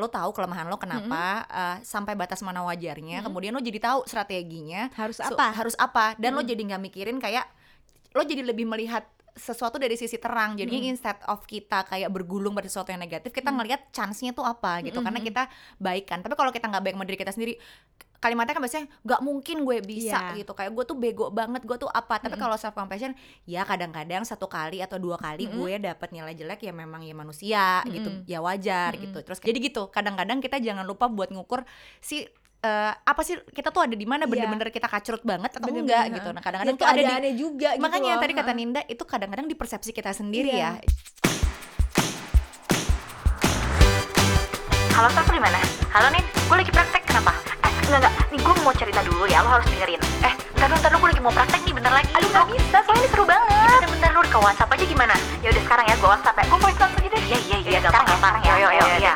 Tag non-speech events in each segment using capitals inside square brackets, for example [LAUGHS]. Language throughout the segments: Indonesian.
lo tahu kelemahan lo kenapa uh, sampai batas mana wajarnya kemudian lo jadi tahu strateginya. Harus So, apa? harus apa? Dan lo jadi nggak mikirin kayak lo jadi lebih melihat sesuatu dari sisi terang. Jadinya instead of kita kayak bergulung pada sesuatu yang negatif kita ngelihat chance-nya tuh apa gitu. Karena kita baik kan. Tapi kalau kita nggak baik sama diri kita sendiri kalimatnya kan biasanya nggak mungkin gue bisa Iya. gitu kayak gue tuh bego banget gue tuh apa tapi kalau self compassion ya kadang-kadang satu kali atau dua kali gue dapet nilai jelek ya memang ya manusia gitu ya wajar gitu terus jadi gitu kadang-kadang kita jangan lupa buat ngukur si eh, apa sih kita tuh ada di mana Iya. bener-bener kita kacrut banget atau Bener-bener, enggak ha. gitu nah Dan kadang-kadang tuh ada di juga gitu makanya loh. yang tadi kata. Ninda itu kadang-kadang di persepsi kita sendiri Iya. ya Halo, Saf di mana? Halo, Nin. Gue lagi praktek, kenapa? Enggak, enggak. Nih, gue mau cerita dulu ya. Lo harus dengerin. Eh, bentar dulu, bentar dulu. Gue lagi mau praktek nih, bentar lagi. Aduh, gak bisa. Soalnya ini seru banget. Ya, bentar, bentar dulu. Ke WhatsApp aja gimana? Ya udah sekarang ya, gue WhatsApp ya. Gue voice note aja deh. Iya, iya, iya. Sekarang ya, sekarang ya. Yo, yo, yo. Iya.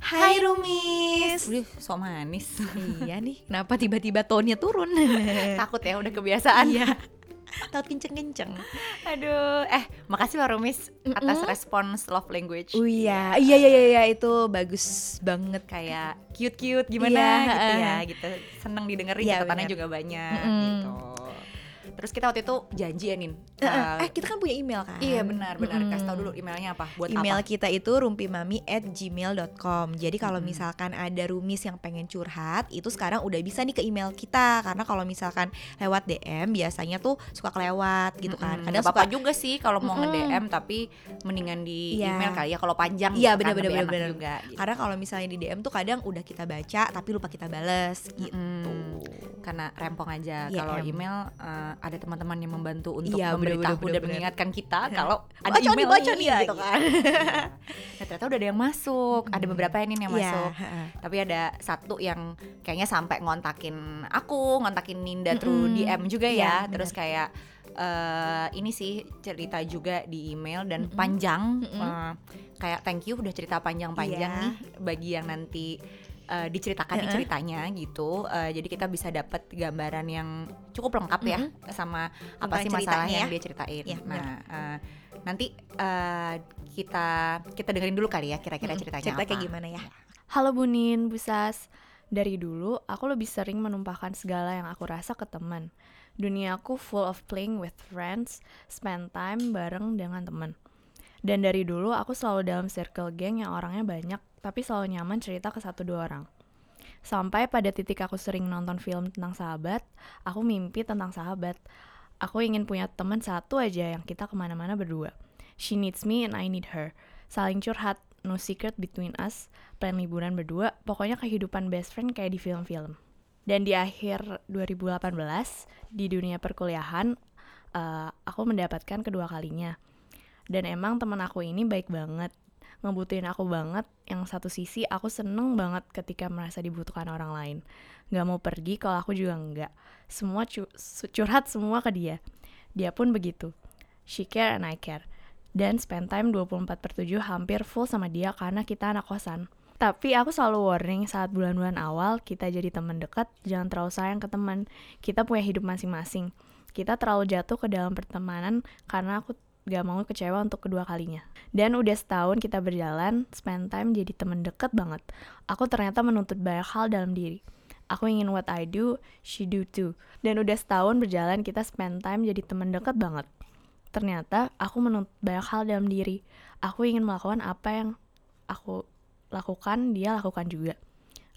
Hai, Rumis. Wih, so manis. iya nih kenapa tiba-tiba tone-nya turun [LAUGHS] Takut ya, udah kebiasaan. iya takut kenceng-kenceng. Aduh, eh makasih loh Rumis atas respons love language. oh iya. Iya. Iya iya, iya, itu bagus banget. Kayak cute-cute gimana Iya, gitu ya gitu. Seneng didengerin Iya, catatannya juga banyak Mm-mm. gitu terus kita waktu itu janji ya Nin Eh, Uh, eh kita kan punya email kan iya benar benar Mm-mm. kasih tau dulu emailnya apa buat Email apa kita itu rumpimami at gmail.com Jadi kalau Mm-mm. misalkan ada rumis yang pengen curhat Itu sekarang udah bisa nih ke email kita Karena kalau misalkan lewat DM biasanya tuh suka kelewat gitu kan. Kadang apa-apa suka juga sih kalau mau Mm-mm. nge-DM tapi mendingan di Iya. email kali ya kalau panjang Iya, bener, enak bener. juga gitu. Karena kalau misalnya di DM tuh kadang udah kita baca tapi lupa kita bales gitu Mm. karena rempong aja Iya, kalau em. email eh, ada teman-teman yang membantu untuk Iya, bener, memberitahu bener, bener, dan bener. mengingatkan kita [LAUGHS] kalau ada Baca email baca nih, gitu kan [LAUGHS] nah, ternyata udah ada yang masuk ada beberapa ini yang Iya, masuk tapi ada satu yang kayaknya sampai ngontakin aku ngontakin Ninda through Mm-mm. DM juga Iya, ya bener. terus kayak eh ini sih cerita juga di email dan Mm-mm. panjang Mm-mm. eh, kayak thank you udah cerita panjang-panjang Iya. nih bagi yang nanti eh, diceritakan nih Heeh. ceritanya gitu Eh, jadi kita bisa dapat gambaran yang cukup lengkap ya sama apa Tentang sih masalah yang ya. dia ceritain bener. nah eh, nanti eh, kita kita dengerin dulu kali ya kira-kira ceritanya Cerita apa kayak gimana ya Halo Bunin, Busas. Dari dulu, aku lebih sering menumpahkan segala yang aku rasa ke teman. Duniaku full of playing with friends, spend time bareng dengan teman. Dan dari dulu, aku selalu dalam circle geng yang orangnya banyak, tapi selalu nyaman cerita ke satu dua orang. Sampai pada titik aku sering nonton film tentang sahabat, aku mimpi tentang sahabat. Aku ingin punya teman satu aja yang kita ke mana-mana berdua. She needs me and I need her. Saling curhat, no secret between us, plan liburan berdua, pokoknya kehidupan best friend kayak di film-film. Dan di akhir 2018, di dunia perkuliahan, eh, aku mendapatkan kedua kalinya. Dan emang teman aku ini baik banget, ngebutuhin aku banget. Yang satu sisi aku seneng banget ketika merasa dibutuhkan orang lain. Gak mau pergi kalau aku juga enggak. Semua cu- curhat semua ke dia. Dia pun begitu. She care and I care. Dan spend time 24 per 7 hampir full sama dia karena kita anak kosan. Tapi aku selalu warning saat bulan-bulan awal kita jadi teman dekat, jangan terlalu sayang ke teman. Kita punya hidup masing-masing. Kita terlalu jatuh ke dalam pertemanan karena aku gak mau kecewa untuk kedua kalinya. Dan udah setahun kita berjalan, spend time jadi teman deket banget. Aku ternyata menuntut banyak hal dalam diri. Aku ingin what I do, she do too. Dan udah setahun berjalan kita spend time jadi teman deket banget. Ternyata aku menuntut banyak hal dalam diri. Aku ingin melakukan apa yang aku lakukan, dia lakukan juga.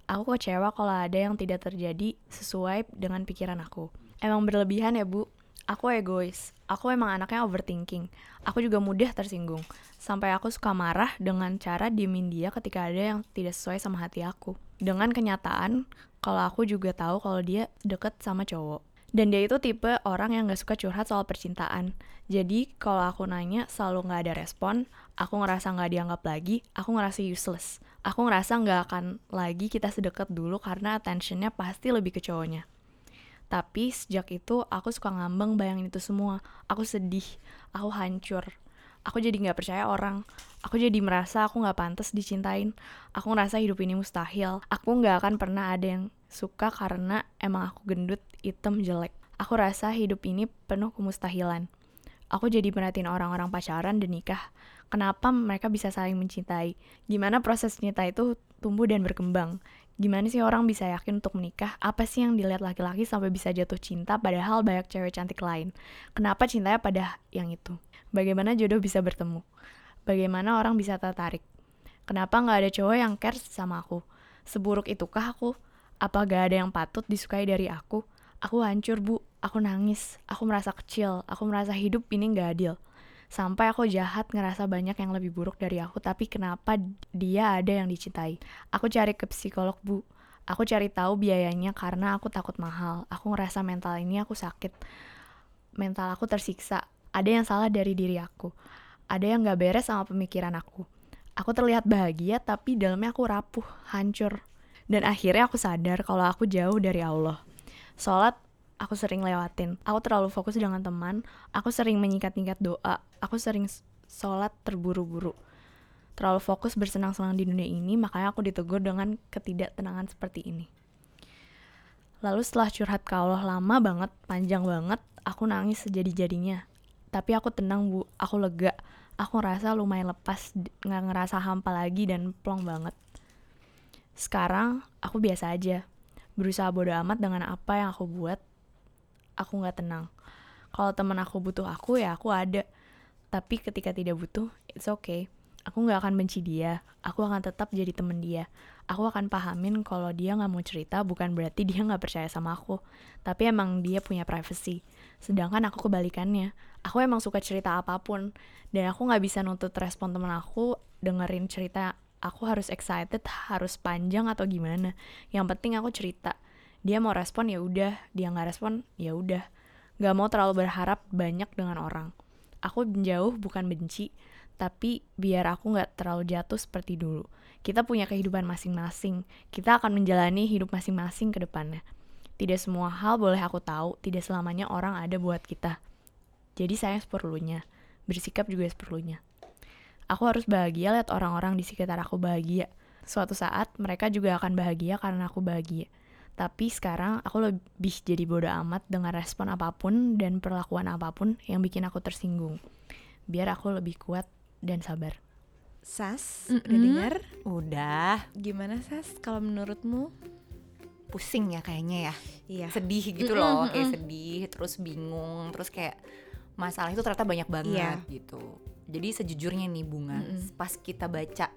Aku kecewa kalau ada yang tidak terjadi sesuai dengan pikiran aku. Emang berlebihan ya, Bu. Aku egois. Aku emang anaknya overthinking. Aku juga mudah tersinggung. Sampai aku suka marah dengan cara diemin dia ketika ada yang tidak sesuai sama hati aku. Dengan kenyataan, kalau aku juga tahu kalau dia deket sama cowok. Dan dia itu tipe orang yang gak suka curhat soal percintaan. Jadi kalau aku nanya selalu gak ada respon, aku ngerasa gak dianggap lagi, aku ngerasa useless. Aku ngerasa gak akan lagi kita sedekat dulu karena attentionnya pasti lebih ke cowoknya. Tapi sejak itu aku suka ngambang bayangin itu semua. Aku sedih, aku hancur. Aku jadi gak percaya orang. Aku jadi merasa aku gak pantas dicintain. Aku ngerasa hidup ini mustahil. Aku gak akan pernah ada yang suka karena emang aku gendut, hitam, jelek. Aku rasa hidup ini penuh kemustahilan. aku jadi perhatiin orang-orang pacaran dan nikah. Kenapa mereka bisa saling mencintai? Gimana proses cinta itu tumbuh dan berkembang? Gimana sih orang bisa yakin untuk menikah? Apa sih yang dilihat laki-laki sampai bisa jatuh cinta padahal banyak cewek cantik lain? Kenapa cintanya pada yang itu? Bagaimana jodoh bisa bertemu? Bagaimana orang bisa tertarik? Kenapa nggak ada cowok yang care sama aku? Seburuk itukah aku? Apa gak ada yang patut disukai dari aku? Aku hancur bu, aku nangis, aku merasa kecil, aku merasa hidup ini gak adil. Sampai aku jahat ngerasa banyak yang lebih buruk dari aku, tapi kenapa dia ada yang dicintai? Aku cari ke psikolog bu, aku cari tahu biayanya karena aku takut mahal. Aku ngerasa mental ini aku sakit, mental aku tersiksa. Ada yang salah dari diri aku, ada yang gak beres sama pemikiran aku. Aku terlihat bahagia, tapi dalamnya aku rapuh, hancur. Dan akhirnya aku sadar kalau aku jauh dari Allah. Sholat aku sering lewatin. Aku terlalu fokus dengan teman. Aku sering menyikat-nyikat doa. Aku sering sholat terburu-buru. Terlalu fokus bersenang-senang di dunia ini, makanya aku ditegur dengan ketidaktenangan seperti ini. Lalu setelah curhat ke Allah lama banget, panjang banget, aku nangis sejadi-jadinya. Tapi aku tenang bu, aku lega. Aku ngerasa lumayan lepas, nggak ngerasa hampa lagi dan plong banget. Sekarang aku biasa aja, berusaha bodo amat dengan apa yang aku buat. Aku nggak tenang. Kalau teman aku butuh aku ya aku ada. Tapi ketika tidak butuh, it's okay. Aku nggak akan benci dia. Aku akan tetap jadi temen dia. Aku akan pahamin kalau dia nggak mau cerita bukan berarti dia nggak percaya sama aku. Tapi emang dia punya privacy. Sedangkan aku kebalikannya. Aku emang suka cerita apa pun. Dan aku nggak bisa nuntut respon temen aku dengerin cerita aku harus excited, harus panjang atau gimana. Yang penting aku cerita. Dia mau respon ya udah, dia nggak respon ya udah. Gak mau terlalu berharap banyak dengan orang. Aku jauh bukan benci, tapi biar aku nggak terlalu jatuh seperti dulu. Kita punya kehidupan masing-masing. Kita akan menjalani hidup masing-masing ke depannya. Tidak semua hal boleh aku tahu, tidak selamanya orang ada buat kita. Jadi saya seperlunya, bersikap juga seperlunya. Aku harus bahagia lihat orang-orang di sekitar aku bahagia. Suatu saat mereka juga akan bahagia karena aku bahagia. Tapi sekarang aku lebih jadi bodoh amat dengan respon apa pun dan perlakuan apa pun yang bikin aku tersinggung. Biar aku lebih kuat dan sabar. Sas, Mm-mm. udah dengar? Udah, Gimana Sas kalau menurutmu? pusing ya kayaknya ya. Iya. Sedih gitu Mm-mm, loh, kayak sedih, terus bingung, terus kayak masalah itu ternyata banyak banget gitu. Jadi sejujurnya nih Bunga, Mm-mm. pas kita baca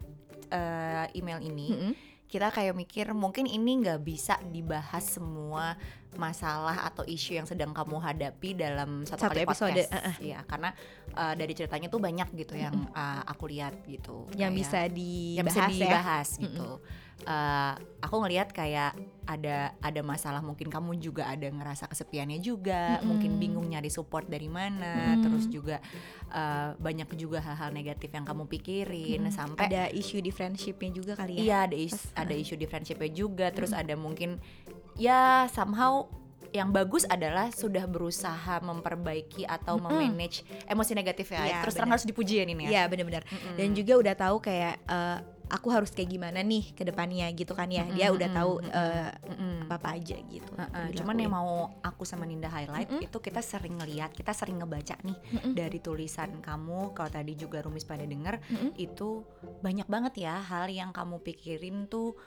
eh, email ini, Mm-mm. Kita kayak mikir mungkin ini nggak bisa dibahas semua masalah atau isu yang sedang kamu hadapi dalam satu, Satu kali episode, podcast. uh-uh. Iya, karena eh, dari ceritanya tuh banyak gitu yang eh, aku lihat gitu. Yang Kayak- bisa dibahas, yang bisa ya. dibahas gitu. Eh, aku ngelihat kayak ada ada masalah mungkin kamu juga ada ngerasa kesepiannya juga, Mm-mm. mungkin bingung nyari support dari mana, Mm. terus juga eh, banyak juga hal-hal negatif yang kamu pikirin Mm, sampai ada isu di friendshipnya juga kali ya. Iya ada is- ada isu di friendshipnya juga terus ada mungkin ya somehow yang bagus adalah sudah berusaha memperbaiki atau memanage emosi negatif ya. Iya, terus terang harus dipuji ya Nin ya. Iya benar-benar. Dan juga udah tahu kayak eh, aku harus kayak gimana nih ke depannya gitu kan ya. Dia Mm-mm, udah tahu mm-mm, eh, Mm-mm. apa-apa aja gitu. Uh-uh, Dilakuin. cuman yang mau aku sama Ninda highlight itu kita sering ngeliat, kita sering ngebaca nih dari tulisan kamu kalau tadi juga Rumis pada denger Mm-mm. itu banyak banget ya hal yang kamu pikirin tuh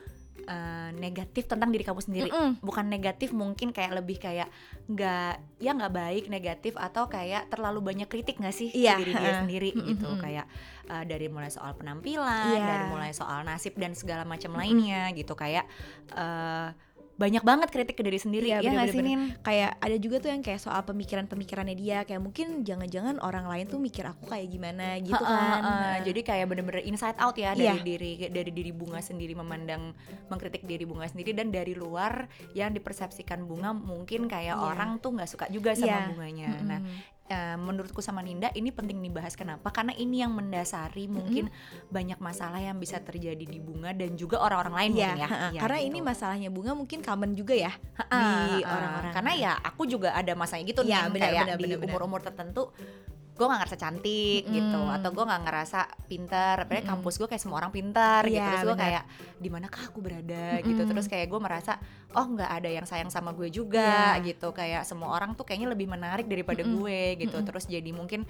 uh, negatif tentang diri kamu sendiri. Mm-mm. Bukan negatif mungkin kayak lebih kayak nggak ya nggak baik negatif atau kayak terlalu banyak kritik nggak sih Iya, ke diri dia sendiri gitu Mm-mm. kayak uh, dari mulai soal penampilan, Iya. dari mulai soal nasib dan segala macam lainnya gitu kayak uh, banyak banget kritik ke diri sendiri Iya, ya nggak sih. Nin? kayak ada juga tuh yang kayak soal pemikiran-pemikirannya dia kayak mungkin jangan-jangan orang lain tuh mikir aku kayak gimana gitu Heeh, kan. heeh. Heeh. jadi kayak bener-bener inside out ya dari diri dari diri bunga sendiri memandang mengkritik diri bunga sendiri dan dari luar yang dipersepsikan bunga mungkin kayak Iya. orang tuh nggak suka juga sama Iya. bunganya Mm-mm. nah eh, menurutku sama Ninda ini penting dibahas kenapa karena ini yang mendasari mungkin banyak masalah yang bisa terjadi di bunga dan juga orang-orang lain Iya, mungkin ya. Iya, karena gitu. ini masalahnya bunga mungkin common juga ya di orang-orang. karena ya aku juga ada masanya gitu Iya, nih benar, kayak benar, di umur-umur tertentu gue nggak ngerasa cantik gitu Mm-mm. atau gue nggak ngerasa pintar apalagi Mm-mm. kampus gue kayak semua orang pintar gitu Iya, terus gue kayak di manakah aku berada gitu Mm-mm. terus kayak gue merasa oh nggak ada yang sayang sama gue juga Iya. gitu kayak semua orang tuh kayaknya lebih menarik daripada Mm-mm. gue gitu Mm-mm. terus jadi mungkin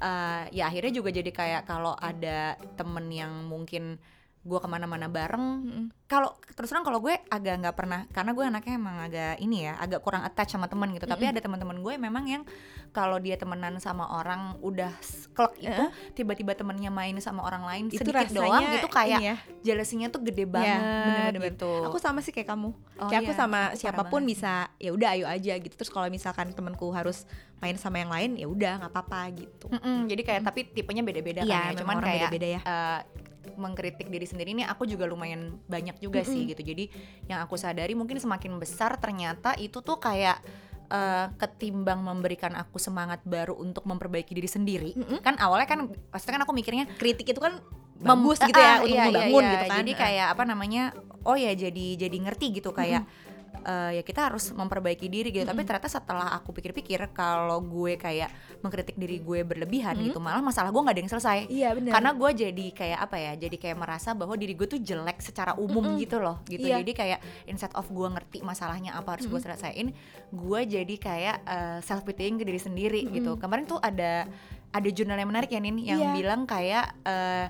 eh, ya akhirnya juga jadi kayak kalau ada temen yang mungkin gue ke mana-mana bareng Mm-mm. kalau terus terang kalau gue agak nggak pernah karena gue anaknya emang agak ini ya agak kurang attach sama teman gitu tapi Mm-mm. ada teman-teman gue memang yang kalau dia temenan sama orang udah klek itu tiba-tiba temennya main sama orang lain itu sedikit doang itu kayak ya. jealousinya tuh gede banget Iya, bener-bener. gitu aku sama sih kayak kamu Oh kayak aku iya, sama aku siapa pun bisa ya udah ayo aja gitu terus kalau misalkan temanku harus main sama yang lain ya udah nggak apa-apa gitu Mm-mm, jadi kayak tapi tipenya beda-beda Iya, kan ya cuman orang kayak beda-beda ya. eh, mengkritik diri sendiri ini aku juga lumayan banyak juga sih Mm-mm. gitu jadi yang aku sadari mungkin semakin besar ternyata itu tuh kayak eh, ketimbang memberikan aku semangat baru untuk memperbaiki diri sendiri Mm-mm. kan awalnya kan pasti kan aku mikirnya kritik itu kan mem- bagus gitu ya ah, untuk iya, iya, membangun iya. gitu kan jadi kayak apa namanya oh ya jadi jadi ngerti gitu kayak eh, ya kita harus memperbaiki diri gitu tapi Mm-mm. ternyata setelah aku pikir-pikir kalau gue kayak mengkritik diri gue berlebihan Mm. gitu malah masalah gue nggak ada yang selesai iya benar karena gue jadi kayak apa ya jadi kayak merasa bahwa diri gue tuh jelek secara umum Mm-mm. gitu loh gitu Iya. jadi kayak instead of gue ngerti masalahnya apa harus gue Mm-mm. selesaiin gue jadi kayak self pitying ke diri sendiri gitu Mm-mm. kemarin tuh ada ada jurnal yang menarik ya Nin yang Iya. bilang kayak eh,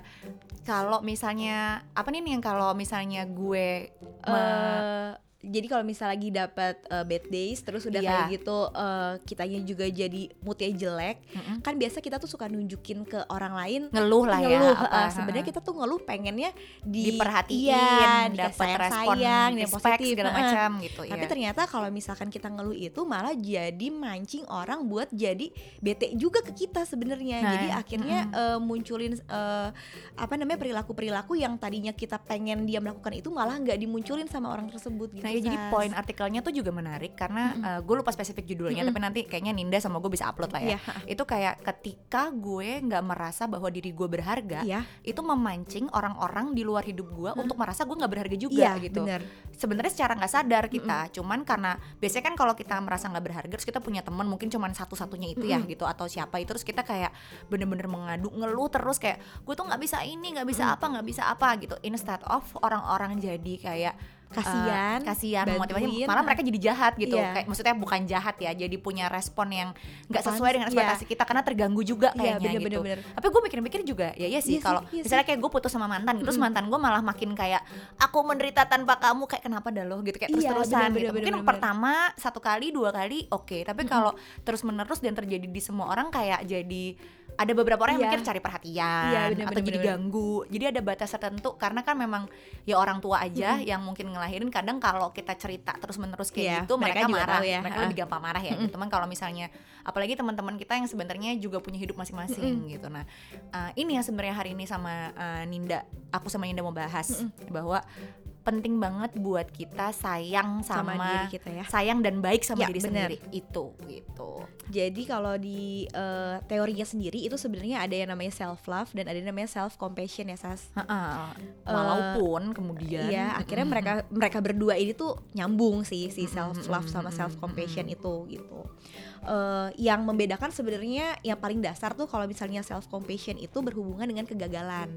kalau misalnya apa nih yang kalau misalnya gue Eh, jadi kalau misalnya lagi dapat eh, bad days terus udah Iya. kayak gitu eh, kitanya juga jadi moodnya jelek Mm-mm. kan biasa kita tuh suka nunjukin ke orang lain ngeluh lah ya ngeluh eh, sebenarnya kita tuh ngeluh pengennya di diperhatiin iya, dapat respon sayang positif segala macam gitu Tapi ya ternyata kalau misalkan kita ngeluh itu malah jadi mancing orang buat jadi bete juga ke kita sebenarnya. Nah, jadi akhirnya eh, munculin eh, apa namanya perilaku-perilaku yang tadinya kita pengen dia melakukan itu malah nggak dimunculin sama orang tersebut gitu. Nah ya jadi poin artikelnya tuh juga menarik karena Mm-mm. gue lupa spesifik judulnya Mm-mm. tapi nanti kayaknya Ninda sama gue bisa upload lah ya. Iya, Itu kayak ketika gue nggak merasa bahwa diri gue berharga, iya, itu memancing orang-orang di luar hidup gue Hah? untuk merasa gue nggak berharga juga iya, gitu. Sebenarnya secara nggak sadar kita, cuman karena biasanya kan kalau kita merasa nggak berharga, terus kita punya teman mungkin cuman satu-satunya itu ya Mm-mm. gitu atau siapa itu terus kita kayak bener-bener mengadu ngeluh terus kayak gue tuh nggak bisa ini nggak bisa Mm-mm. apa nggak bisa apa gitu. Instead of orang-orang jadi kayak Kasian, eh, kasihan motivasi bantuin, malah ah. mereka jadi jahat gitu Iya. kayak maksudnya bukan jahat ya jadi punya respon yang nggak sesuai dengan ekspektasi kita karena terganggu juga Iya, kayaknya bener, gitu bener, bener. tapi gue mikir-mikir juga ya iya sih sih, kalau iya misalnya kayak gue putus sama mantan terus Mm-mm. mantan gue malah makin kayak aku menderita tanpa kamu kayak kenapa dah lo gitu kayak Iya, terus-terusan bener, gitu bener, mungkin bener, pertama satu kali dua kali oke tapi Mm-mm. kalau terus-menerus dan terjadi di semua orang kayak jadi ada beberapa orang yang Iya. mikir cari perhatian Iya, bener, atau bener, jadi bener. ganggu jadi ada batas tertentu karena kan memang ya orang tua aja Mm-mm. yang mungkin ngelahirin kadang kalau kita cerita terus-menerus kayak Iya, gitu mereka, mereka marah ya, mereka lebih gampang marah ya Mm-mm. gitu. Cuman kalau misalnya apalagi teman-teman kita yang sebenarnya juga punya hidup masing-masing gitu nah uh, ini yang sebenarnya hari ini sama uh, Ninda aku sama Ninda mau bahas bahwa penting banget buat kita sayang sama, sama diri kita ya. sayang dan baik sama Ya, diri bener. sendiri itu gitu Jadi kalau di eh, teorinya sendiri itu sebenarnya ada yang namanya self love dan ada yang namanya self compassion ya Sas. Heeh. walaupun kemudian Iya, akhirnya mereka mereka berdua ini tuh nyambung sih si self love sama self compassion mm-mm. itu gitu. Eh, yang membedakan sebenarnya yang paling dasar tuh kalau misalnya self compassion itu berhubungan dengan kegagalan.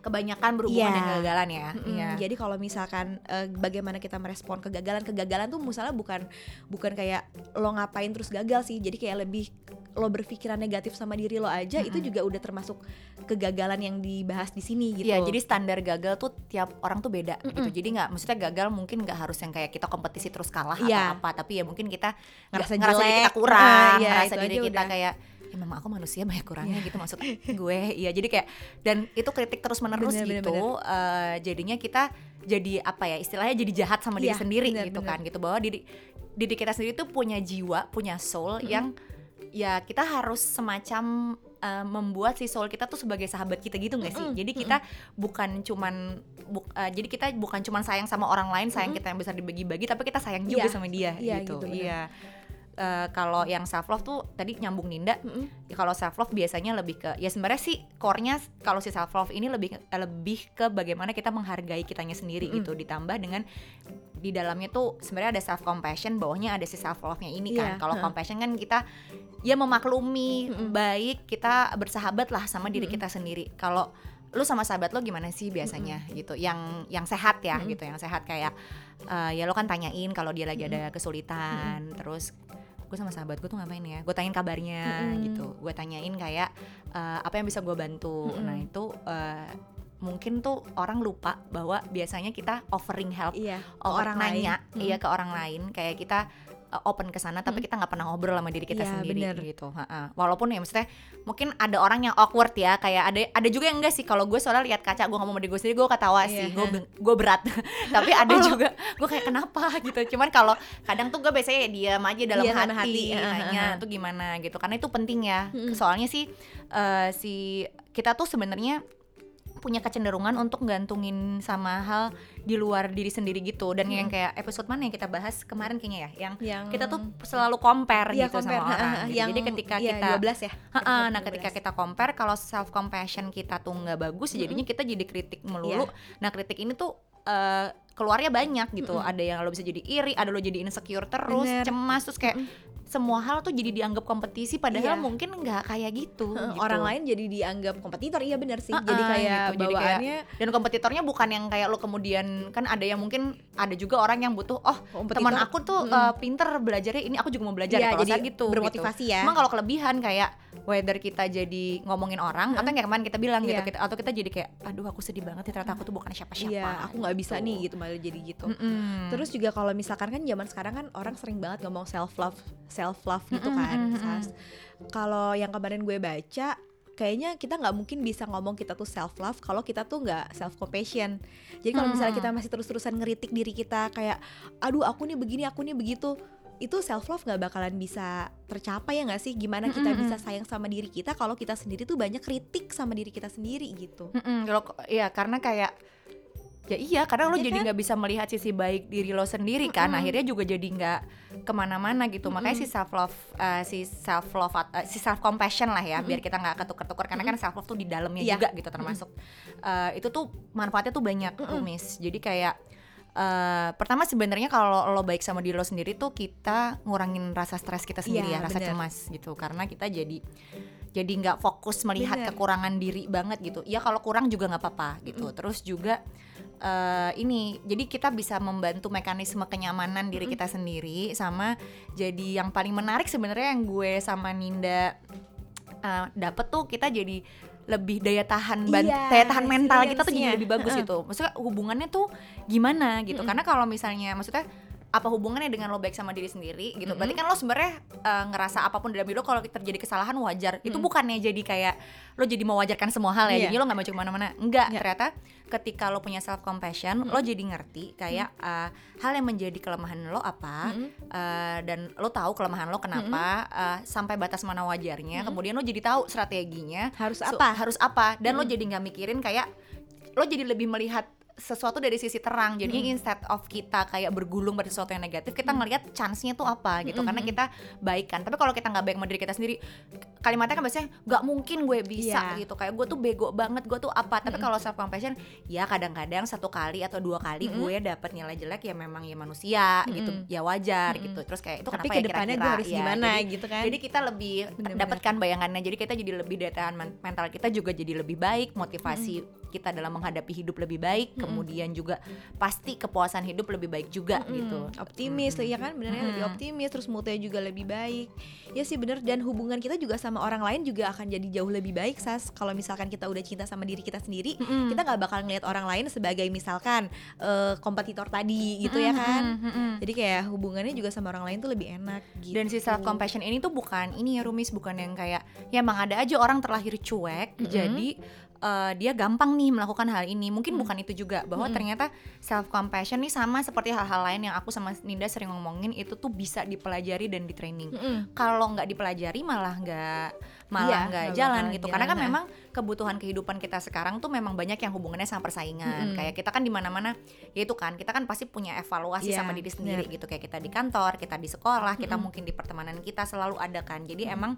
Kebanyakan berhubungan Iya. dengan kegagalan ya Mm-mm, Iya. Jadi kalau misalkan eh, bagaimana kita merespon kegagalan, kegagalan tuh misalnya bukan bukan kayak lo ngapain terus gagal sih. Jadi kayak lebih lo berpikiran negatif sama diri lo aja itu Mm-mm. juga udah termasuk kegagalan yang dibahas di sini gitu. Iya, jadi standar gagal tuh tiap orang tuh beda gitu. Mm-mm. Jadi nggak, maksudnya gagal mungkin nggak harus yang kayak kita kompetisi terus kalah Iya. atau apa, tapi ya mungkin kita Ngerasa ngerasa diri kita kurang, Ah, iya, ngerasa itu diri kita udah. kayak ya memang aku manusia banyak kurangnya gitu maksud gue. Iya, jadi kayak dan itu kritik terus menerus Bener, bener, gitu. eh, jadinya kita jadi apa ya istilahnya jadi jahat sama diri Iya, sendiri bener, gitu bener. kan gitu bahwa diri diri kita sendiri tuh punya jiwa, punya soul Mm-mm. yang ya kita harus semacam eh, membuat si soul kita tuh sebagai sahabat kita gitu nggak sih? Mm-mm, Jadi kita bukan cuman buk- eh, jadi kita bukan cuman sayang sama orang lain, sayang Mm-mm. kita yang bisa dibagi-bagi, tapi kita sayang juga Iya, sama dia iya, gitu. gitu, bener. Eh, kalau yang self love tuh tadi nyambung Ninda. Ya kalau self love biasanya lebih ke ya sebenarnya sih core-nya kalau si self love ini lebih lebih ke bagaimana kita menghargai kitanya sendiri gitu. Ditambah dengan di dalamnya tuh sebenarnya ada self compassion bawahnya ada si self love-nya ini kan. Iya, kalau heeh. compassion kan kita ya memaklumi baik kita bersahabat lah sama diri kita sendiri. Kalau lu sama sahabat lo gimana sih biasanya gitu? Yang yang sehat ya gitu yang sehat kayak eh, ya lo kan tanyain kalau dia lagi ada kesulitan terus gue sama sahabat gue tuh ngapain ya? Gue tanyain kabarnya gitu. Gue tanyain kayak eh, apa yang bisa gue bantu? Nah itu eh, mungkin tuh orang lupa bahwa biasanya kita offering help Iya, orang orang lain. nanya iya ke orang lain. Kayak kita uh, open ke sana tapi kita nggak pernah ngobrol sama diri kita Iya, sendiri bener. gitu Ha-ha. walaupun ya maksudnya mungkin ada orang yang awkward ya kayak ada ada juga yang enggak sih. Kalau gue soalnya lihat kaca gue ngomong sama diri gue sendiri gue ketawa Iya, sih. Gue gue berat. [LAUGHS] Tapi ada juga gue kayak kenapa? gitu. Cuman kalau kadang tuh gue biasanya ya diam aja dalam dalam hati, hati. nanya tuh gimana gitu. Karena itu penting ya. Soalnya sih uh, si kita tuh sebenarnya punya kecenderungan untuk gantungin sama hal di luar diri sendiri gitu dan yang kayak episode mana yang kita bahas kemarin kayaknya ya yang, Yang- kita tuh selalu compare Iya, gitu compare, sama orang gitu. yang jadi ketika iya, kita 12 ya. Ha-ha, Episode nah ketika 12. kita compare kalau self compassion kita tuh nggak bagus jadinya kita jadi kritik melulu Iya. nah kritik ini tuh eh, keluarnya banyak gitu ada yang lo bisa jadi iri ada lo jadi insecure terus Bener. cemas terus kayak semua hal tuh jadi dianggap kompetisi padahal Iya. mungkin nggak kayak gitu, gitu. Orang lain jadi dianggap kompetitor, iya benar sih. Ha-ha, jadi kayak gitu. Jadi kayak- bawaannya dan kompetitornya bukan yang kayak lo kemudian kan ada yang mungkin ada juga orang yang butuh oh teman aku tuh uh, pinter belajarnya ini aku juga mau belajar Iya, kalau jadi saya gitu bermotivasi gitu. ya. Emang kalau kelebihan kayak whether kita jadi ngomongin orang atau yang kayak kemarin kita bilang gitu Iya. kita, atau kita jadi kayak aduh aku sedih banget ya, ternyata aku tuh bukan siapa-siapa Iya, aku nggak bisa gitu. nih gitu malah jadi gitu. Mm-mm. Terus juga kalau misalkan kan zaman sekarang kan orang sering banget ngomong self love, self love gitu kan. Sas. Kalau yang kemarin gue baca kayaknya kita nggak mungkin bisa ngomong kita tuh self love kalau kita tuh nggak self compassion. Jadi kalau misalnya kita masih terus-terusan ngeritik diri kita kayak aduh aku nih begini, aku nih begitu itu self love nggak bakalan bisa tercapai ya nggak sih gimana kita bisa sayang sama diri kita kalau kita sendiri tuh banyak kritik sama diri kita sendiri gitu Mm-mm, kalau ya karena kayak ya iya karena lo Iya jadi kan? nggak bisa melihat sisi baik diri lo sendiri kan. Akhirnya juga jadi nggak ke mana-mana gitu. Makanya si self love si self love si self compassion lah ya biar kita nggak ketukar-tukar karena kan self love tuh di dalamnya Iya. juga gitu termasuk. Eh, itu tuh manfaatnya tuh banyak rumis jadi kayak eh, pertama sebenarnya kalau lo baik sama diri lo sendiri tuh kita ngurangin rasa stres kita sendiri Iya, ya rasa bener. cemas gitu. Karena kita jadi jadi nggak fokus melihat Bener. kekurangan diri banget gitu. Ya kalau kurang juga nggak apa-apa gitu. Terus juga eh, ini jadi kita bisa membantu mekanisme kenyamanan diri kita sendiri sama jadi yang paling menarik sebenarnya yang gue sama Ninda eh, dapet tuh kita jadi lebih daya tahan ban- Iya, daya tahan mental kita tuh jadi lebih bagus gitu. Maksudnya hubungannya tuh gimana gitu? Karena kalau misalnya maksudnya apa hubungannya dengan lo baik sama diri sendiri gitu. Berarti kan lo sebenarnya eh, ngerasa apa pun dalam hidup kalau terjadi kesalahan wajar. Itu bukannya jadi kayak lo jadi mewajarkan semua hal ya. Iya. jadi lo nggak maju ke mana-mana. Enggak ternyata ketika lo punya self compassion lo jadi ngerti kayak eh, hal yang menjadi kelemahan lo apa eh, dan lo tahu kelemahan lo kenapa eh, sampai batas mana wajarnya. Kemudian lo jadi tahu strateginya. Harus So, apa? harus apa? Dan lo jadi nggak mikirin kayak lo jadi lebih melihat sesuatu dari sisi terang. Jadinya instead of kita kayak bergulung pada sesuatu yang negatif kita ngelihat chance-nya tuh apa gitu. Karena kita baikan tapi kalau kita nggak baik sama diri kita sendiri kalimatnya kan biasanya nggak mungkin gue bisa Iya. gitu. Kayak gue tuh bego banget gue tuh apa. Tapi kalau self compassion ya kadang-kadang satu kali atau dua kali gue dapet nilai jelek ya memang ya manusia gitu. Ya wajar gitu. Terus kayak itu Tapi kenapa ya kira-kira? gue harus Ya, gimana jadi- gitu kan. jadi kita lebih dapatkan bayangannya. Jadi kita jadi lebih daya tahan men- mental kita juga jadi lebih baik motivasi kita dalam menghadapi hidup lebih baik kemudian juga pasti kepuasan hidup lebih baik juga gitu. Optimis ya kan? Benernya lebih optimis terus moodnya juga lebih baik. Ya sih bener. Dan hubungan kita juga sama orang lain juga akan jadi jauh lebih baik sas. Kalau misalkan kita udah cinta sama diri kita sendiri kita nggak bakal ngelihat orang lain sebagai misalkan eh, kompetitor tadi gitu ya kan? jadi kayak hubungannya juga sama orang lain tuh lebih enak gitu. Dan si self compassion ini tuh bukan ini ya Rumis bukan yang kayak ya emang ada aja orang terlahir cuek jadi eh, dia gampang nih melakukan hal ini. Mungkin bukan itu juga bahwa ternyata self compassion nih sama seperti hal-hal lain yang aku sama Ninda sering ngomongin itu tuh bisa dipelajari dan di training. Kalau nggak dipelajari malah nggak malah Iya, nggak nggak jalan gitu. karena kan jalan, memang kebutuhan kehidupan kita sekarang tuh memang banyak yang hubungannya sama persaingan. Mm-mm. kayak kita kan di mana-mana ya itu kan kita kan pasti punya evaluasi Iya, sama diri sendiri benar. gitu. Kayak kita di kantor kita di sekolah kita Mm-mm. mungkin di pertemanan kita selalu ada kan. Jadi emang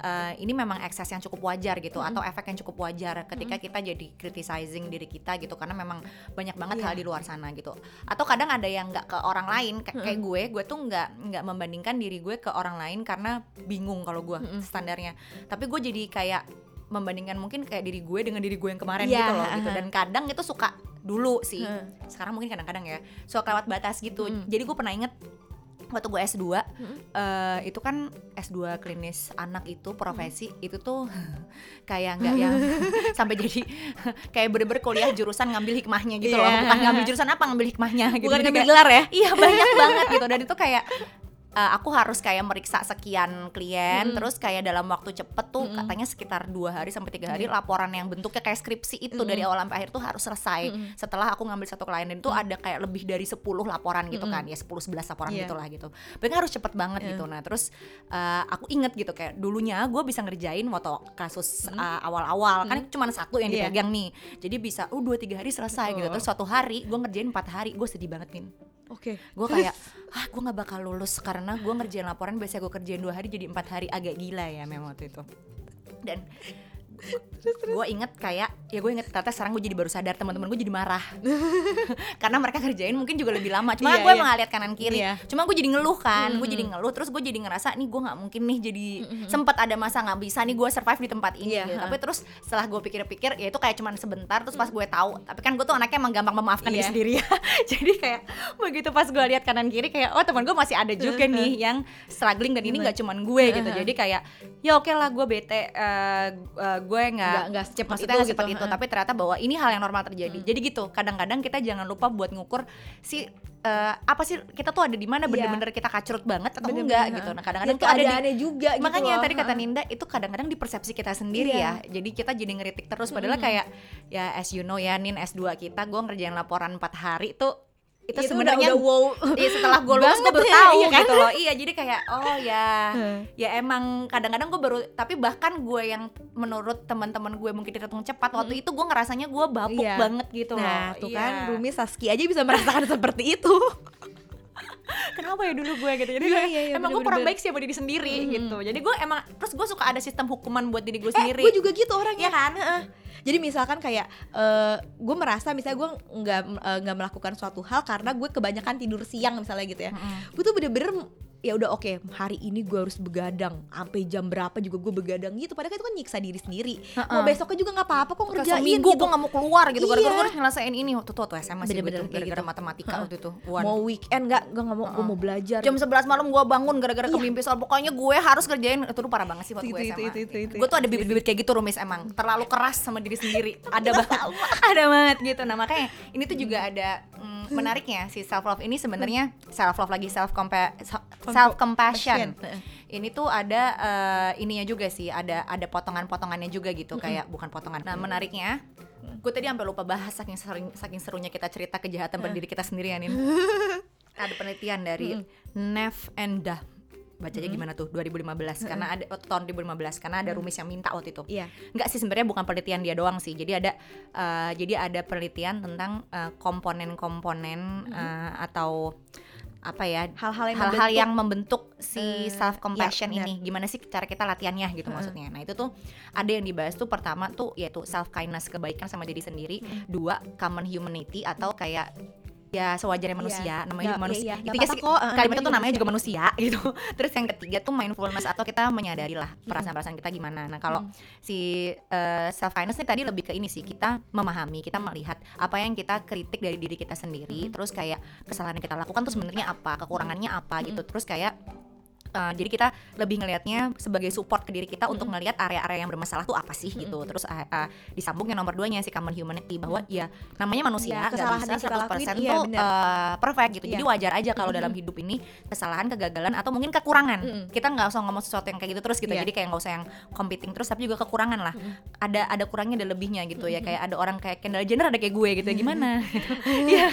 eh, ini memang ekses yang cukup wajar gitu atau efek yang cukup wajar ketika kita jadi criticizing diri kita gitu. Karena memang banyak banget Iya. hal di luar sana gitu. Atau kadang ada yang nggak ke orang lain kayak kayak gue gue tuh nggak nggak membandingkan diri gue ke orang lain karena bingung kalau gue standarnya tapi gue jadi kayak membandingkan mungkin kayak diri gue dengan diri gue yang kemarin Iya, gitu loh gitu aha. dan kadang itu suka dulu sih Hmm. sekarang mungkin kadang-kadang ya suka lewat batas gitu Mm. jadi gue pernah inget waktu gue S2 Mm. eh, itu kan S2 klinis anak itu profesi itu tuh [LAUGHS] kayak nggak yang [LAUGHS] sampai jadi [LAUGHS] kayak bener-bener kuliah jurusan ngambil hikmahnya gitu loh Iya. bukan ngambil jurusan apa ngambil hikmahnya gitu bukan ngambil gelar ya iya banyak banget gitu dan itu kayak eh, aku harus kayak meriksa sekian klien Mm-mm. terus kayak dalam waktu cepet tuh Mm-mm. katanya sekitar dua hari sampai tiga hari laporan yang bentuknya kayak skripsi itu Mm-mm. dari awal sampai akhir tuh harus selesai Mm-mm. setelah aku ngambil satu klien itu ada kayak lebih dari 10 laporan gitu kan ya 10 11 laporan Iya. gitulah gitu berarti harus cepet banget Iya. gitu nah terus eh, aku inget gitu kayak dulunya gue bisa ngerjain waktu kasus eh, awal-awal kan cuma satu yang Iya. dipegang nih jadi bisa uh dua tiga hari selesai gitu Betul. terus suatu hari gue ngerjain empat hari gue sedih banget min oke gue kayak ah gue nggak bakal lulus karena gue ngerjain laporan biasa gue kerjain dua hari jadi empat hari. Agak gila ya memang waktu itu. Dan gue inget kayak ya gue inget ternyata sekarang gue jadi baru sadar teman-teman gue jadi marah. [LAUGHS] Karena mereka kerjain mungkin juga lebih lama. Cuma Iya, gue emang lihat kanan kiri. Iya. cuma gue jadi ngeluh kan gue Mm-mm. jadi ngeluh terus gue jadi ngerasa nih gue nggak mungkin nih jadi sempat ada masa nggak bisa nih gue survive di tempat ini. Iya, gitu. tapi terus setelah gue pikir-pikir ya itu kayak cuman sebentar terus pas gue tahu tapi kan gue tuh anaknya emang gampang memaafkan diri Iya. sendiri ya. [LAUGHS] Jadi kayak begitu pas gue lihat kanan kiri kayak oh teman gue masih ada juga [LAUGHS] nih yang struggling dan ini nggak cuman gue gitu. Jadi kayak ya oke lah gue bete eh, eh, gue nggak Nggak- secepat itu nggak gitu, seperti itu tapi ternyata bahwa ini hal yang normal terjadi jadi gitu kadang-kadang kita jangan lupa buat ngukur si eh, apa sih kita tuh ada di mana Iya. bener-bener kita kacrut banget atau Bener-bener, enggak heeh. gitu nah dan kadang-kadang tuh ada di juga gitu makanya loh. tadi kata. Ninda itu kadang-kadang di persepsi kita sendiri Iya. ya jadi kita jadi ngeritik terus padahal kayak ya as you know ya Nin S2 kita gue ngerjain laporan 4 hari tuh itu Itu sebenarnya wow [LAUGHS] Iya setelah gue lulus gue baru ya, tahu iya kan? gitu loh iya jadi kayak oh ya ya emang kadang-kadang gue baru tapi bahkan gue yang menurut teman-teman gue mungkin dihitung cepat waktu itu gue ngerasanya gue bapuk Iya. banget gitu loh Nah, tuh Iya. kan Rumi Saski aja bisa merasakan [LAUGHS] seperti itu. [LAUGHS] kenapa ya dulu gue gitu jadi Iya, iya, iya, emang gue kurang baik sih sama diri sendiri gitu jadi gue emang terus gue suka ada sistem hukuman buat diri gue Eh, sendiri gue juga gitu orangnya. Iya kan? Heeh. Jadi misalkan kayak eh, gue merasa misalnya gue nggak eh, nggak melakukan suatu hal karena gue kebanyakan tidur siang misalnya gitu ya. Gue tuh bener-bener ya udah oke hari ini gue harus begadang. Sampai jam berapa juga gue begadang gitu. Padahal itu kan nyiksa diri sendiri. Mau besoknya juga nggak apa-apa kok ngerjain seminggu gitu. gue gak mau keluar gitu. Gara-gara Iya. gue harus nyelesain ini. Waktu itu waktu SMA sih Bener-bener tuh kayak gara-gara gitu. matematika waktu itu. Wan. mau weekend nggak? Gue nggak mau. Gue mau belajar. Jam 11 malam gue bangun gara-gara Iya. kemimpi soal. Pokoknya gue harus kerjain itu tuh parah banget sih waktu Itu, gue SMA itu, itu, itu. gue tuh ada bibit-bibit kayak gitu rumis emang. Terlalu keras sama diri sendiri. [LAUGHS] Ada banget. [LAUGHS] ada banget gitu. Nah makanya ini tuh juga ada mm, menariknya si self love ini sebenarnya self love lagi self self compassion. Ini tuh ada eh, ininya juga sih ada ada potongan-potongannya juga gitu kayak bukan potongan nah menariknya. Gue tadi sampai lupa bahas saking sering saking serunya kita cerita kejahatan pada diri kita sendiri ya Nin [LAUGHS] ada penelitian dari Neff and Dah bacanya gimana tuh? 2015 karena ada waktu tahun 2015 karena ada rumis yang minta waktu itu. Iya. Enggak sih sebenarnya bukan penelitian dia doang sih. Jadi ada eh, jadi ada penelitian tentang eh, komponen-komponen eh, atau apa ya Hal-hal yang hal-hal membentuk- yang membentuk si Eh, self compassion ya, benar. ini gimana sih cara kita latihannya gitu maksudnya. Nah itu tuh ada yang dibahas tuh pertama tuh yaitu self kindness kebaikan sama diri sendiri. Dua common humanity atau kayak ya sewajarnya manusia. Namanya Nggak- juga manusia iya, iya. itu ya sih kok, eh, kalimat namanya itu juga namanya juga manusia [LAUGHS] gitu. Terus yang ketiga tuh mindfulness atau kita menyadari lah perasaan-perasaan kita gimana. Nah kalau si self kindness nih tadi lebih ke ini sih kita memahami kita melihat apa yang kita kritik dari diri kita sendiri terus kayak kesalahan yang kita lakukan tuh sebenarnya apa kekurangannya apa gitu. Terus kayak Uh, jadi kita lebih ngelihatnya sebagai support ke diri kita untuk ngelihat area-area yang bermasalah tuh apa sih gitu. Terus uh, uh, disambung yang nomor duanya si common humanity bahwa ya namanya manusia Iya, nggak kesalahan bisa yang kita lakuin, 100% iya, tuh benar. uh, perfect gitu. Jadi Iya. wajar aja kalau dalam hidup ini kesalahan, kegagalan atau mungkin kekurangan. Mm-mm. Kita nggak usah ngomong sesuatu yang kayak gitu terus gitu. Iya. Jadi kayak nggak usah yang competing terus tapi juga kekurangan lah. Ada ada kurangnya ada lebihnya gitu ya. Kayak ada orang kayak Kendall Jenner ada kayak gue gitu. Gimana? [LAUGHS] Iya.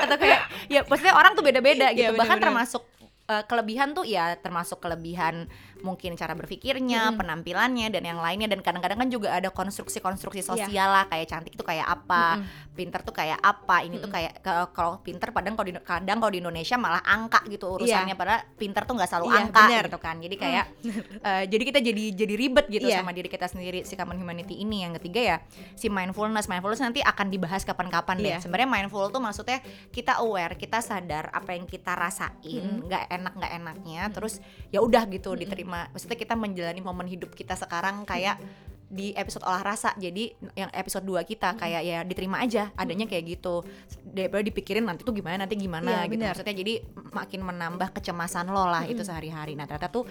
atau kayak ya maksudnya orang tuh beda-beda gitu. Iya, Bahkan benar-benar. termasuk eh, kelebihan tuh ya termasuk kelebihan mungkin cara berpikirnya, Mm-mm. penampilannya dan yang lainnya dan kadang-kadang kan juga ada konstruksi-konstruksi Iya. sosial lah kayak cantik tuh kayak apa, Mm-mm. pinter tuh kayak apa, ini tuh Mm-mm. kayak kalau pinter kadang kalau di, kadang kalau di Indonesia malah angka gitu urusannya padahal pinter tuh nggak selalu Iya, angka bener. gitu kan. Jadi kayak [LAUGHS] eh, jadi kita jadi jadi ribet gitu Iya. sama diri kita sendiri si common humanity ini. Yang ketiga ya si mindfulness. Mindfulness nanti akan dibahas kapan-kapan deh. Iya. Sebenarnya mindful tuh maksudnya kita aware, kita sadar apa yang kita rasain, nggak enak nggak enaknya, terus ya udah gitu diterima. Maksudnya kita menjalani momen hidup kita sekarang kayak di episode olah rasa. Jadi yang episode 2 kita kayak ya diterima aja adanya kayak gitu. Daripada dipikirin nanti tuh gimana nanti gimana Iya, gitu. benar. maksudnya jadi makin menambah kecemasan lo lah itu sehari-hari. Nah ternyata tuh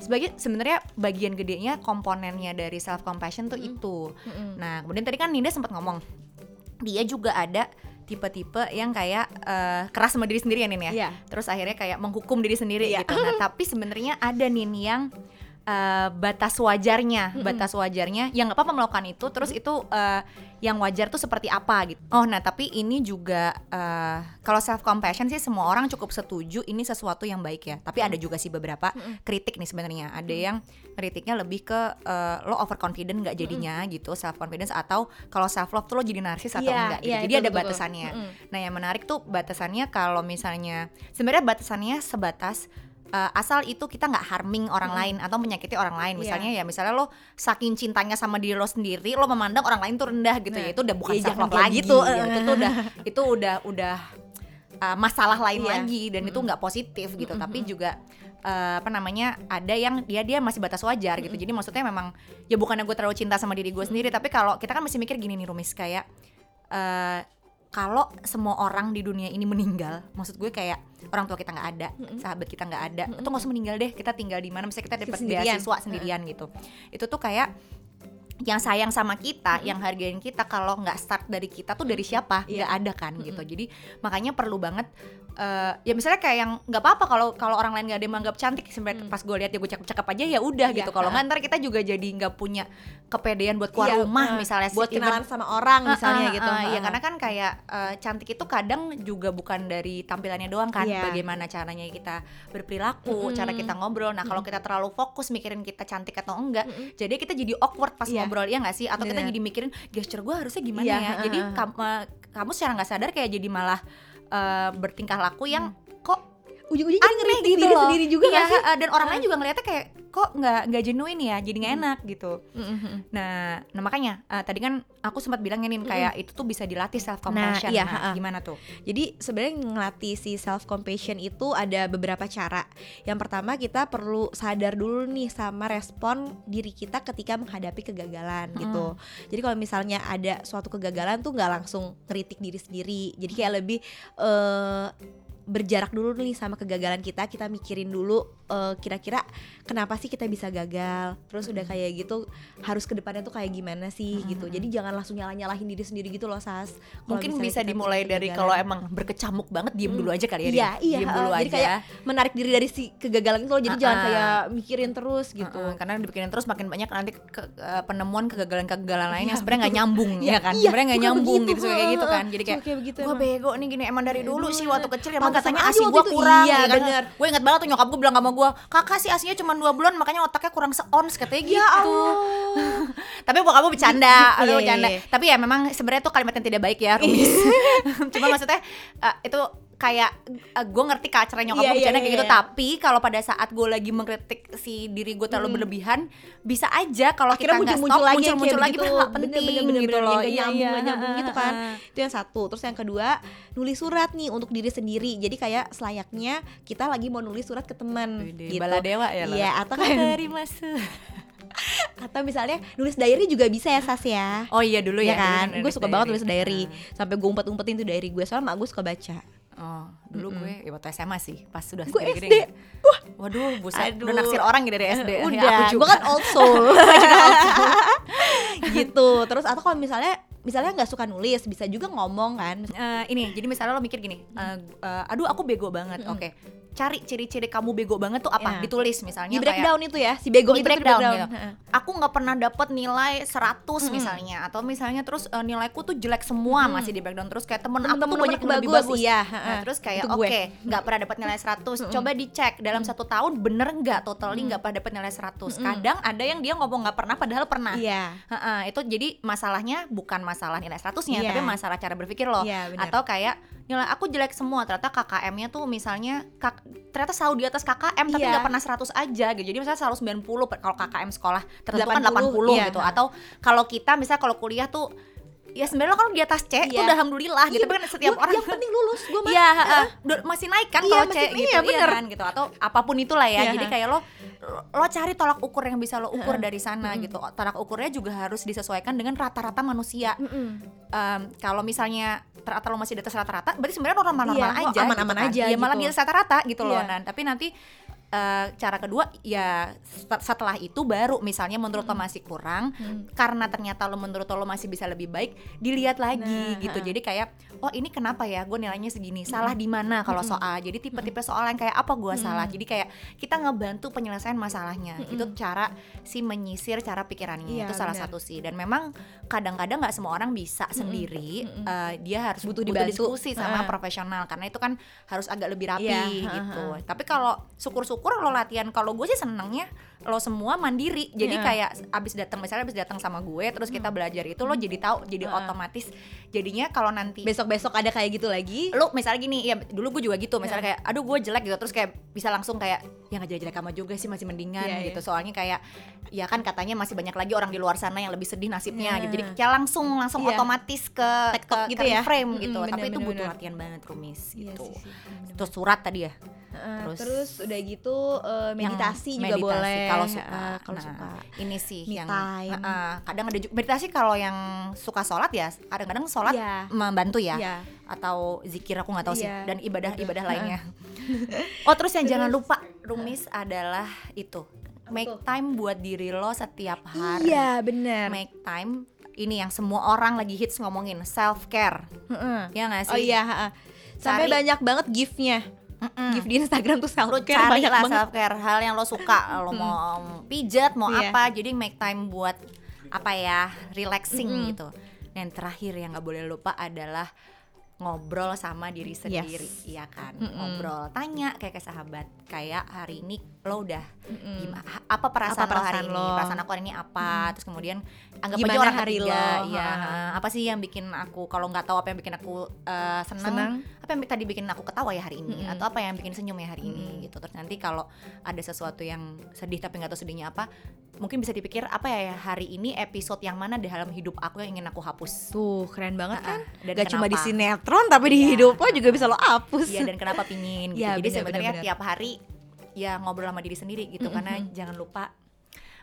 sebagai sebenarnya bagian gedenya komponennya dari self compassion tuh itu. Nah, kemudian tadi kan Ninda sempat ngomong dia juga ada tipe-tipe yang kayak eh, keras sama diri sendiri ya Nin ya. Iya. Terus akhirnya kayak menghukum diri sendiri Iya. gitu. Nah, [LAUGHS] tapi sebenarnya ada Nin yang eh, batas wajarnya, batas wajarnya yang nggak apa-apa melakukan itu. Terus itu eh, yang wajar tuh seperti apa gitu. Oh, nah tapi ini juga eh, kalau self compassion sih semua orang cukup setuju ini sesuatu yang baik ya. Tapi ada juga sih beberapa kritik nih sebenarnya. Ada yang kritiknya lebih ke eh, lo overconfident nggak jadinya gitu, self confidence atau kalau self love tuh lo jadi narsis atau Iya, enggak gitu. iya, Jadi ada betul. batasannya. Mm-mm. Nah, yang menarik tuh batasannya kalau misalnya sebenarnya batasannya sebatas uh, asal itu kita nggak harming orang lain atau menyakiti orang lain. Iya. Misalnya ya misalnya lo saking cintanya sama diri lo sendiri, lo memandang orang lain tuh rendah gitu Nah, ya. Itu udah bukan ya self love lagi gitu. ya. Itu tuh udah [LAUGHS] itu udah udah uh, masalah lain Iya. lagi dan itu nggak positif gitu. Tapi juga uh, apa namanya ada yang dia dia masih batas wajar gitu. Jadi maksudnya memang ya bukannya gue terlalu cinta sama diri gue sendiri, tapi kalau kita kan masih mikir gini nih Rumis kayak eh kalau semua orang di dunia ini meninggal, maksud gue kayak orang tua kita nggak ada, sahabat kita nggak ada, itu nggak usah meninggal deh, kita tinggal di mana, misalnya kita dapat Sendirian. beasiswa sendirian gitu, itu tuh kayak yang sayang sama kita, yang hargain kita kalau nggak start dari kita tuh dari siapa? Iya. Nggak ada kan gitu. Jadi makanya perlu banget eh, ya misalnya kayak yang nggak apa-apa kalau kalau orang lain nggak ada yang menganggap cantik sebenarnya pas gue lihat ya gue cakep-cakep aja ya udah Iya, gitu. Kalau nggak ntar kita juga jadi nggak punya kepedean buat keluar Iya, rumah eh, misalnya buat kenalan sama orang misalnya ah, gitu. ah, Iya Ah. karena kan kayak eh, cantik itu kadang juga bukan dari tampilannya doang kan, Iya. bagaimana caranya kita berperilaku, Mm-mm. cara kita ngobrol. Nah kalau kita terlalu fokus mikirin kita cantik atau enggak, Mm-mm. jadi kita jadi awkward pas Iya. ngobrol ya nggak sih? Atau kita Bener. jadi mikirin gesture gue harusnya gimana Iya, ya? Jadi kamu kamu secara nggak sadar kayak jadi malah eh, bertingkah laku yang kok ujung-ujungnya aneh ngeritik gitu diri loh. sendiri juga Iya, eh, dan orang lain juga ngeliatnya kayak kok nggak nggak genuine ya, jadi nggak enak gitu. Mm-mm. Nah, nah makanya eh, tadi kan aku sempat bilang nih kayak itu tuh bisa dilatih self compassion. Nah, iya, Nah, gimana tuh? Jadi sebenarnya ngelatih si self compassion itu ada beberapa cara. Yang pertama kita perlu sadar dulu nih sama respon diri kita ketika menghadapi kegagalan gitu. Jadi kalau misalnya ada suatu kegagalan tuh nggak langsung ngeritik diri sendiri. Jadi kayak lebih eh berjarak dulu nih sama kegagalan kita kita mikirin dulu eh, kira-kira kenapa sih kita bisa gagal terus udah kayak gitu harus ke depannya tuh kayak gimana sih gitu jadi jangan langsung nyalah nyalahin diri sendiri gitu loh sas Kalau Mungkin bisa dimulai dari kalau emang berkecamuk banget diem dulu aja kali ya. Iya, iya. Diem dulu uh, aja. Jadi kayak menarik diri dari si kegagalan itu loh. Jadi jangan Uh-uh. kayak mikirin terus gitu. Heeh, karena dipikirin terus makin banyak nanti ke- eh, penemuan kegagalan-kegagalan lain yang Iya, sebenarnya nggak nyambung Iya, ya kan iya, sebenarnya nggak nyambung gitu kayak gitu kan jadi kayak gue bego nih gini emang dari dulu Dulu sih waktu kecil emang katanya aja asi gue kurang Iya, ya kan bener. gue inget banget tuh nyokap gue bilang sama gue kakak sih asinya cuma dua bulan makanya otaknya kurang seons katanya gitu Ya Allah. [LAUGHS] tapi bokap gue bercanda, lu iya, bercanda. Tapi ya memang sebenarnya tuh kalimat yang tidak baik ya, Rumis. [LAUGHS] Cuma maksudnya eh, itu kayak gue ngerti cara nyokap Iya, gue bercanda iya, kayak gitu. iya. Tapi kalau pada saat gue lagi mengkritik si diri gue terlalu berlebihan, bisa aja kalau kita nggak stop, lagi kayak lagi padahal nggak Bener, penting bener, bener, gitu bener. loh. Yang Iya, nyambung, iya, nyambung gitu kan. Itu yang satu. Terus yang kedua, nulis surat nih untuk diri sendiri. Jadi kayak selayaknya kita lagi mau nulis surat ke teman gitu. Baladewa ya lo. Iya, atau kayak Terima [LAUGHS] atau misalnya nulis diary juga bisa ya Sas ya. Oh iya dulu Iya ya. dulu kan, gue suka banget nulis diary. Sampai gue umpet-umpetin tuh diary gue soalnya mak gue suka baca. Oh, dulu gue ya waktu SMA sih, pas sudah Gue segede-gede SD. nggak. Waduh, buset, Aduh. udah naksir orang gitu dari SD. Ya, Udah, aku juga. gue kan [LAUGHS] old soul. gitu. Terus atau kalau misalnya misalnya nggak suka nulis, bisa juga ngomong kan. Eh, ini jadi misalnya lo mikir gini eh, eh, aduh aku bego banget oke. Cari ciri-ciri kamu bego banget tuh apa? Ya. ditulis misalnya di kayak breakdown itu ya si bego di itu breakdown, breakdown, gitu. Aku nggak pernah dapet nilai 100 misalnya atau misalnya terus eh, nilaiku tuh jelek semua masih di breakdown. Terus kayak temen aku tuh banyak yang lebih bagus, bagus. iya, Nah, terus kayak oke gue. nggak pernah dapat nilai 100 coba dicek dalam satu tahun bener nggak totally nggak pernah dapat nilai 100 kadang ada yang dia ngomong nggak pernah padahal pernah. Iya. Heeh, itu jadi masalahnya bukan masalah nilai 100-nya Iya. tapi masalah cara berpikir lo Iya, benar. atau kayak nilai aku jelek semua ternyata KKM-nya tuh misalnya kak, ternyata selalu di atas KKM tapi Iya. nggak pernah 100 aja gitu jadi misalnya selalu 90 per- kalau KKM sekolah tertentu kan 80, 80 iya. gitu atau kalau kita misalnya kalau kuliah tuh ya sebenarnya kalau di atas C tuh Iya. udah alhamdulillah gitu Iya, tapi kan setiap gua- orang yang penting lulus gue mah Iya, heeh. Udah masih naik kan Iya, kalau C gitu, iya, bener. kan gitu atau apa pun itulah ya. Iya, Jadi kayak lo lo cari tolak ukur yang bisa lo ukur dari sana gitu. Tolak ukurnya juga harus disesuaikan dengan rata-rata manusia. Em, kalau misalnya ternyata lo masih di atas rata-rata, berarti sebenarnya normal-normal lo aja. aman-aman gitu kan. aja Iya, malah gitu. di atas rata-rata gitu loh. Iya. Nah, tapi nanti eh, cara kedua ya set- setelah itu baru misalnya menurut lo masih kurang karena ternyata lo menurut lo masih bisa lebih baik dilihat lagi Nah, gitu. ha. jadi kayak oh ini kenapa ya? Gue nilainya segini. Salah di mana kalau soal? Jadi tipe-tipe soal yang kayak apa gue salah? Jadi kayak kita ngebantu penyelesaian masalahnya. Itu cara si menyisir cara pikirannya. Iya, itu salah benar. satu sih. Dan memang kadang-kadang nggak semua orang bisa sendiri. eh, dia harus Butuh butuh, dibantu. diskusi sama Ha. profesional. Karena itu kan harus agak lebih rapi ha, gitu ha. tapi kalau syukur-syukur lo latihan. Kalau gue sih senengnya lo semua mandiri. Jadi Iya. kayak abis datang misalnya abis datang sama gue terus kita belajar itu lo jadi tahu jadi Ha. otomatis. Jadinya kalau nanti besok-besok ada kayak gitu lagi? Lu misalnya gini ya dulu gue juga gitu. Misalnya kayak aduh gue jelek gitu. Terus kayak bisa langsung kayak ya nggak jelek-jelek sama juga sih masih mendingan Iya, gitu. Iya. soalnya kayak ya kan katanya masih banyak lagi orang di luar sana yang lebih sedih nasibnya Iya. gitu. Jadi kayak langsung langsung Iya. otomatis ke Tektok ke, gitu ke ya. frame Mm-mm, gitu. bener, tapi itu bener, butuh bener. latihan banget rumis Iya gitu. sih, sih, terus surat tadi ya? Heeh, Terus- terus, udah gitu Yang meditasi juga meditasi, boleh kalau suka. eh, kalau Nah, suka ini sih Me yang time. Heeh, kadang ada juga meditasi kalau yang suka sholat ya kadang-kadang sholat Iya. membantu ya Iya. atau zikir aku nggak tahu sih Iya. dan ibadah-ibadah lainnya [LAUGHS] oh terus yang jangan lupa rumis adalah itu make time buat diri lo setiap hari iya bener make time ini yang semua orang lagi hits ngomongin self care Heeh. ya nggak sih oh iya heeh. sampai Cari- banyak banget giftnya Mm-mm. gift di Instagram tuh self care cari banyak lah banget. self care hal yang lo suka. Lo mau pijat mau Iya. apa jadi make time buat apa ya relaxing gitu. Dan terakhir yang nggak boleh lupa adalah ngobrol sama diri sendiri iya kan? Ngobrol tanya kayak ke sahabat kayak hari ini lo udah gimana apa perasaan, Apa lo hari perasaan ini? perasaan aku hari ini apa? Terus kemudian anggap aja Gimana orang hari ketiga. lo? ya Ha. apa sih yang bikin aku kalau nggak tahu apa yang bikin aku eh, senang, Senang. apa yang tadi bikin aku ketawa ya hari ini? Atau apa yang bikin senyum ya hari ini gitu. Terus nanti kalau ada sesuatu yang sedih tapi nggak tahu sedihnya apa mungkin bisa dipikir apa ya hari ini episode yang mana di dalam hidup aku yang ingin aku hapus. Tuh keren banget kan? Ah, dan gak cuma di sinetron tapi di Iya. hidup lo juga bisa lo hapus. Iya dan kenapa pingin gitu. Iya, Jadi benar, sebenarnya benar, tiap hari ya ngobrol sama diri sendiri gitu karena jangan lupa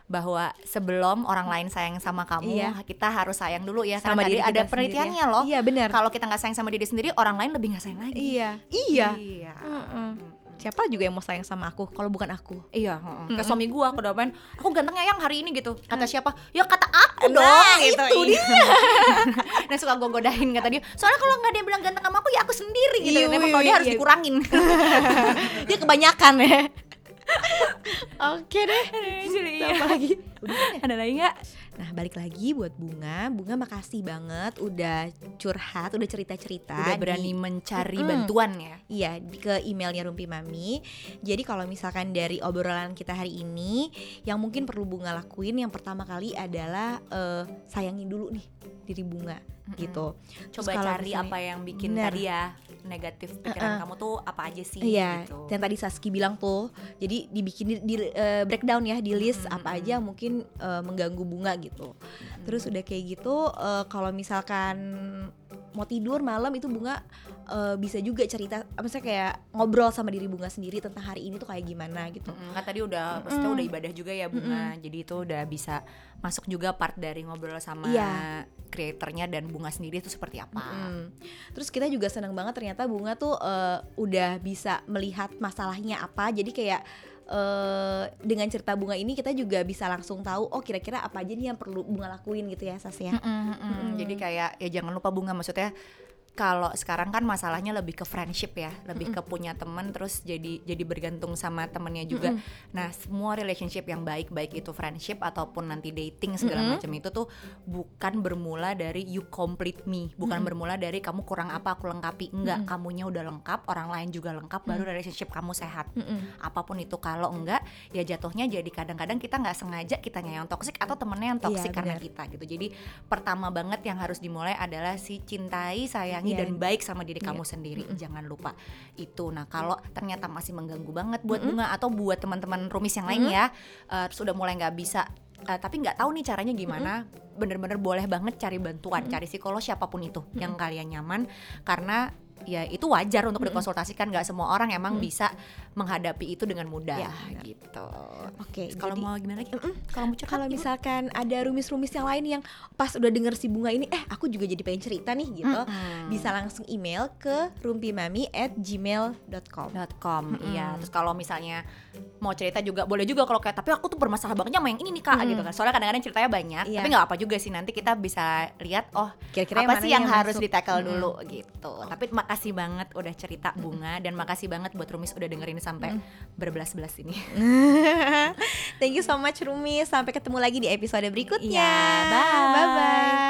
bahwa sebelum orang lain sayang sama kamu, Iya. kita harus sayang dulu ya. Sama Karena diri tadi ada sendiri penelitiannya ya. loh. Iya, benar. Kalau kita nggak sayang sama diri sendiri, orang lain lebih nggak sayang lagi. iya iya Iya. Heeh. siapa juga yang mau sayang sama aku kalau bukan aku Iya, heeh. Kayak suami gua aku udah main, aku gantengnya yang hari ini gitu. Kata siapa? Ya kata aku Nah, dong itu gitu. dia. [LAUGHS] nah suka gue godain kata dia. Soalnya kalau nggak dia bilang ganteng sama aku ya aku sendiri gitu. Iya, Memang iya, kalau dia harus iya. dikurangin. [LAUGHS] dia kebanyakan ya oke deh Iya. apa lagi Ada lagi nggak? Nah balik lagi buat Bunga Bunga makasih banget udah curhat, udah cerita-cerita Udah di- berani mencari Mm-mm. bantuan ya. Iya di- ke emailnya Rumpi Mami Jadi kalau misalkan dari obrolan kita hari ini Yang mungkin perlu Bunga lakuin Yang pertama kali adalah eh, Sayangin dulu nih diri Bunga gitu Terus Coba cari misalnya- apa yang bikin Bener. tadi ya negatif pikiran kamu tuh apa aja sih Iya, gitu. yang tadi Saski bilang tuh, jadi dibikin di, di- eh, breakdown ya di list apa aja mungkin eh, mengganggu bunga gitu. Terus udah kayak gitu, eh, kalau misalkan mau tidur malam itu bunga eh, bisa juga cerita, maksudnya kayak ngobrol sama diri bunga sendiri tentang hari ini tuh kayak gimana gitu. Mm, kan tadi udah maksudnya udah ibadah juga ya bunga jadi itu udah bisa masuk juga part dari ngobrol sama Iya. kreatornya dan bunga sendiri itu seperti apa Mm. Terus kita juga senang banget ternyata bunga tuh eh, udah bisa melihat masalahnya apa, jadi kayak eh, dengan cerita bunga ini kita juga bisa langsung tahu oh kira-kira apa aja nih yang perlu bunga lakuin gitu ya Sas ya. Mm-mm, mm-mm. jadi kayak ya jangan lupa bunga maksudnya kalau sekarang kan masalahnya lebih ke friendship ya, lebih ke punya temen terus jadi jadi bergantung sama temennya juga. Nah, semua relationship yang baik baik itu friendship ataupun nanti dating segala macam itu tuh bukan bermula dari you complete me, bukan bermula dari kamu kurang apa aku lengkapi. Enggak, kamunya udah lengkap, orang lain juga lengkap, baru relationship kamu sehat. Apa pun itu kalau enggak ya jatuhnya jadi kadang-kadang kita nggak sengaja kitanya yang toksik atau temennya yang toksik Iya, karena kita gitu. Jadi pertama banget yang harus dimulai adalah si cintai, sayangi Iya. dan baik sama diri kamu sendiri. Jangan lupa itu. Nah, kalau ternyata masih mengganggu banget buat bunga atau buat teman-teman rumis yang lain ya, eh, terus udah mulai nggak bisa eh, tapi nggak tahu nih caranya gimana, bener-bener boleh banget cari bantuan, cari psikolog siapa pun itu yang kalian nyaman. Karena ya itu wajar untuk dikonsultasikan nggak semua orang emang bisa menghadapi itu dengan mudah. Ya, benar. gitu. Oke, Kalau jadi- mau gimana lagi? Kalau mau curhat Kalau misalkan ada rumis-rumis yang lain yang pas udah denger si bunga ini, eh aku juga jadi pengen cerita nih gitu, bisa langsung email ke rumpimami at gmail.com. com. Iya. Terus kalau misalnya mau cerita juga boleh juga kalau kayak tapi aku tuh bermasalah banget sama yang ini nih kak gitu kan. Soalnya kadang-kadang ceritanya banyak Iya. tapi nggak apa juga sih. Nanti kita bisa lihat oh Kira-kira apa yang sih yang, yang harus masuk? di tackle dulu gitu. Tapi makasih banget udah cerita bunga dan makasih banget buat Rumis udah dengerin sampai berbelas-belas ini [LAUGHS] Thank you so much Rumi. Sampai ketemu lagi di episode berikutnya. Iya, bye. Bye bye.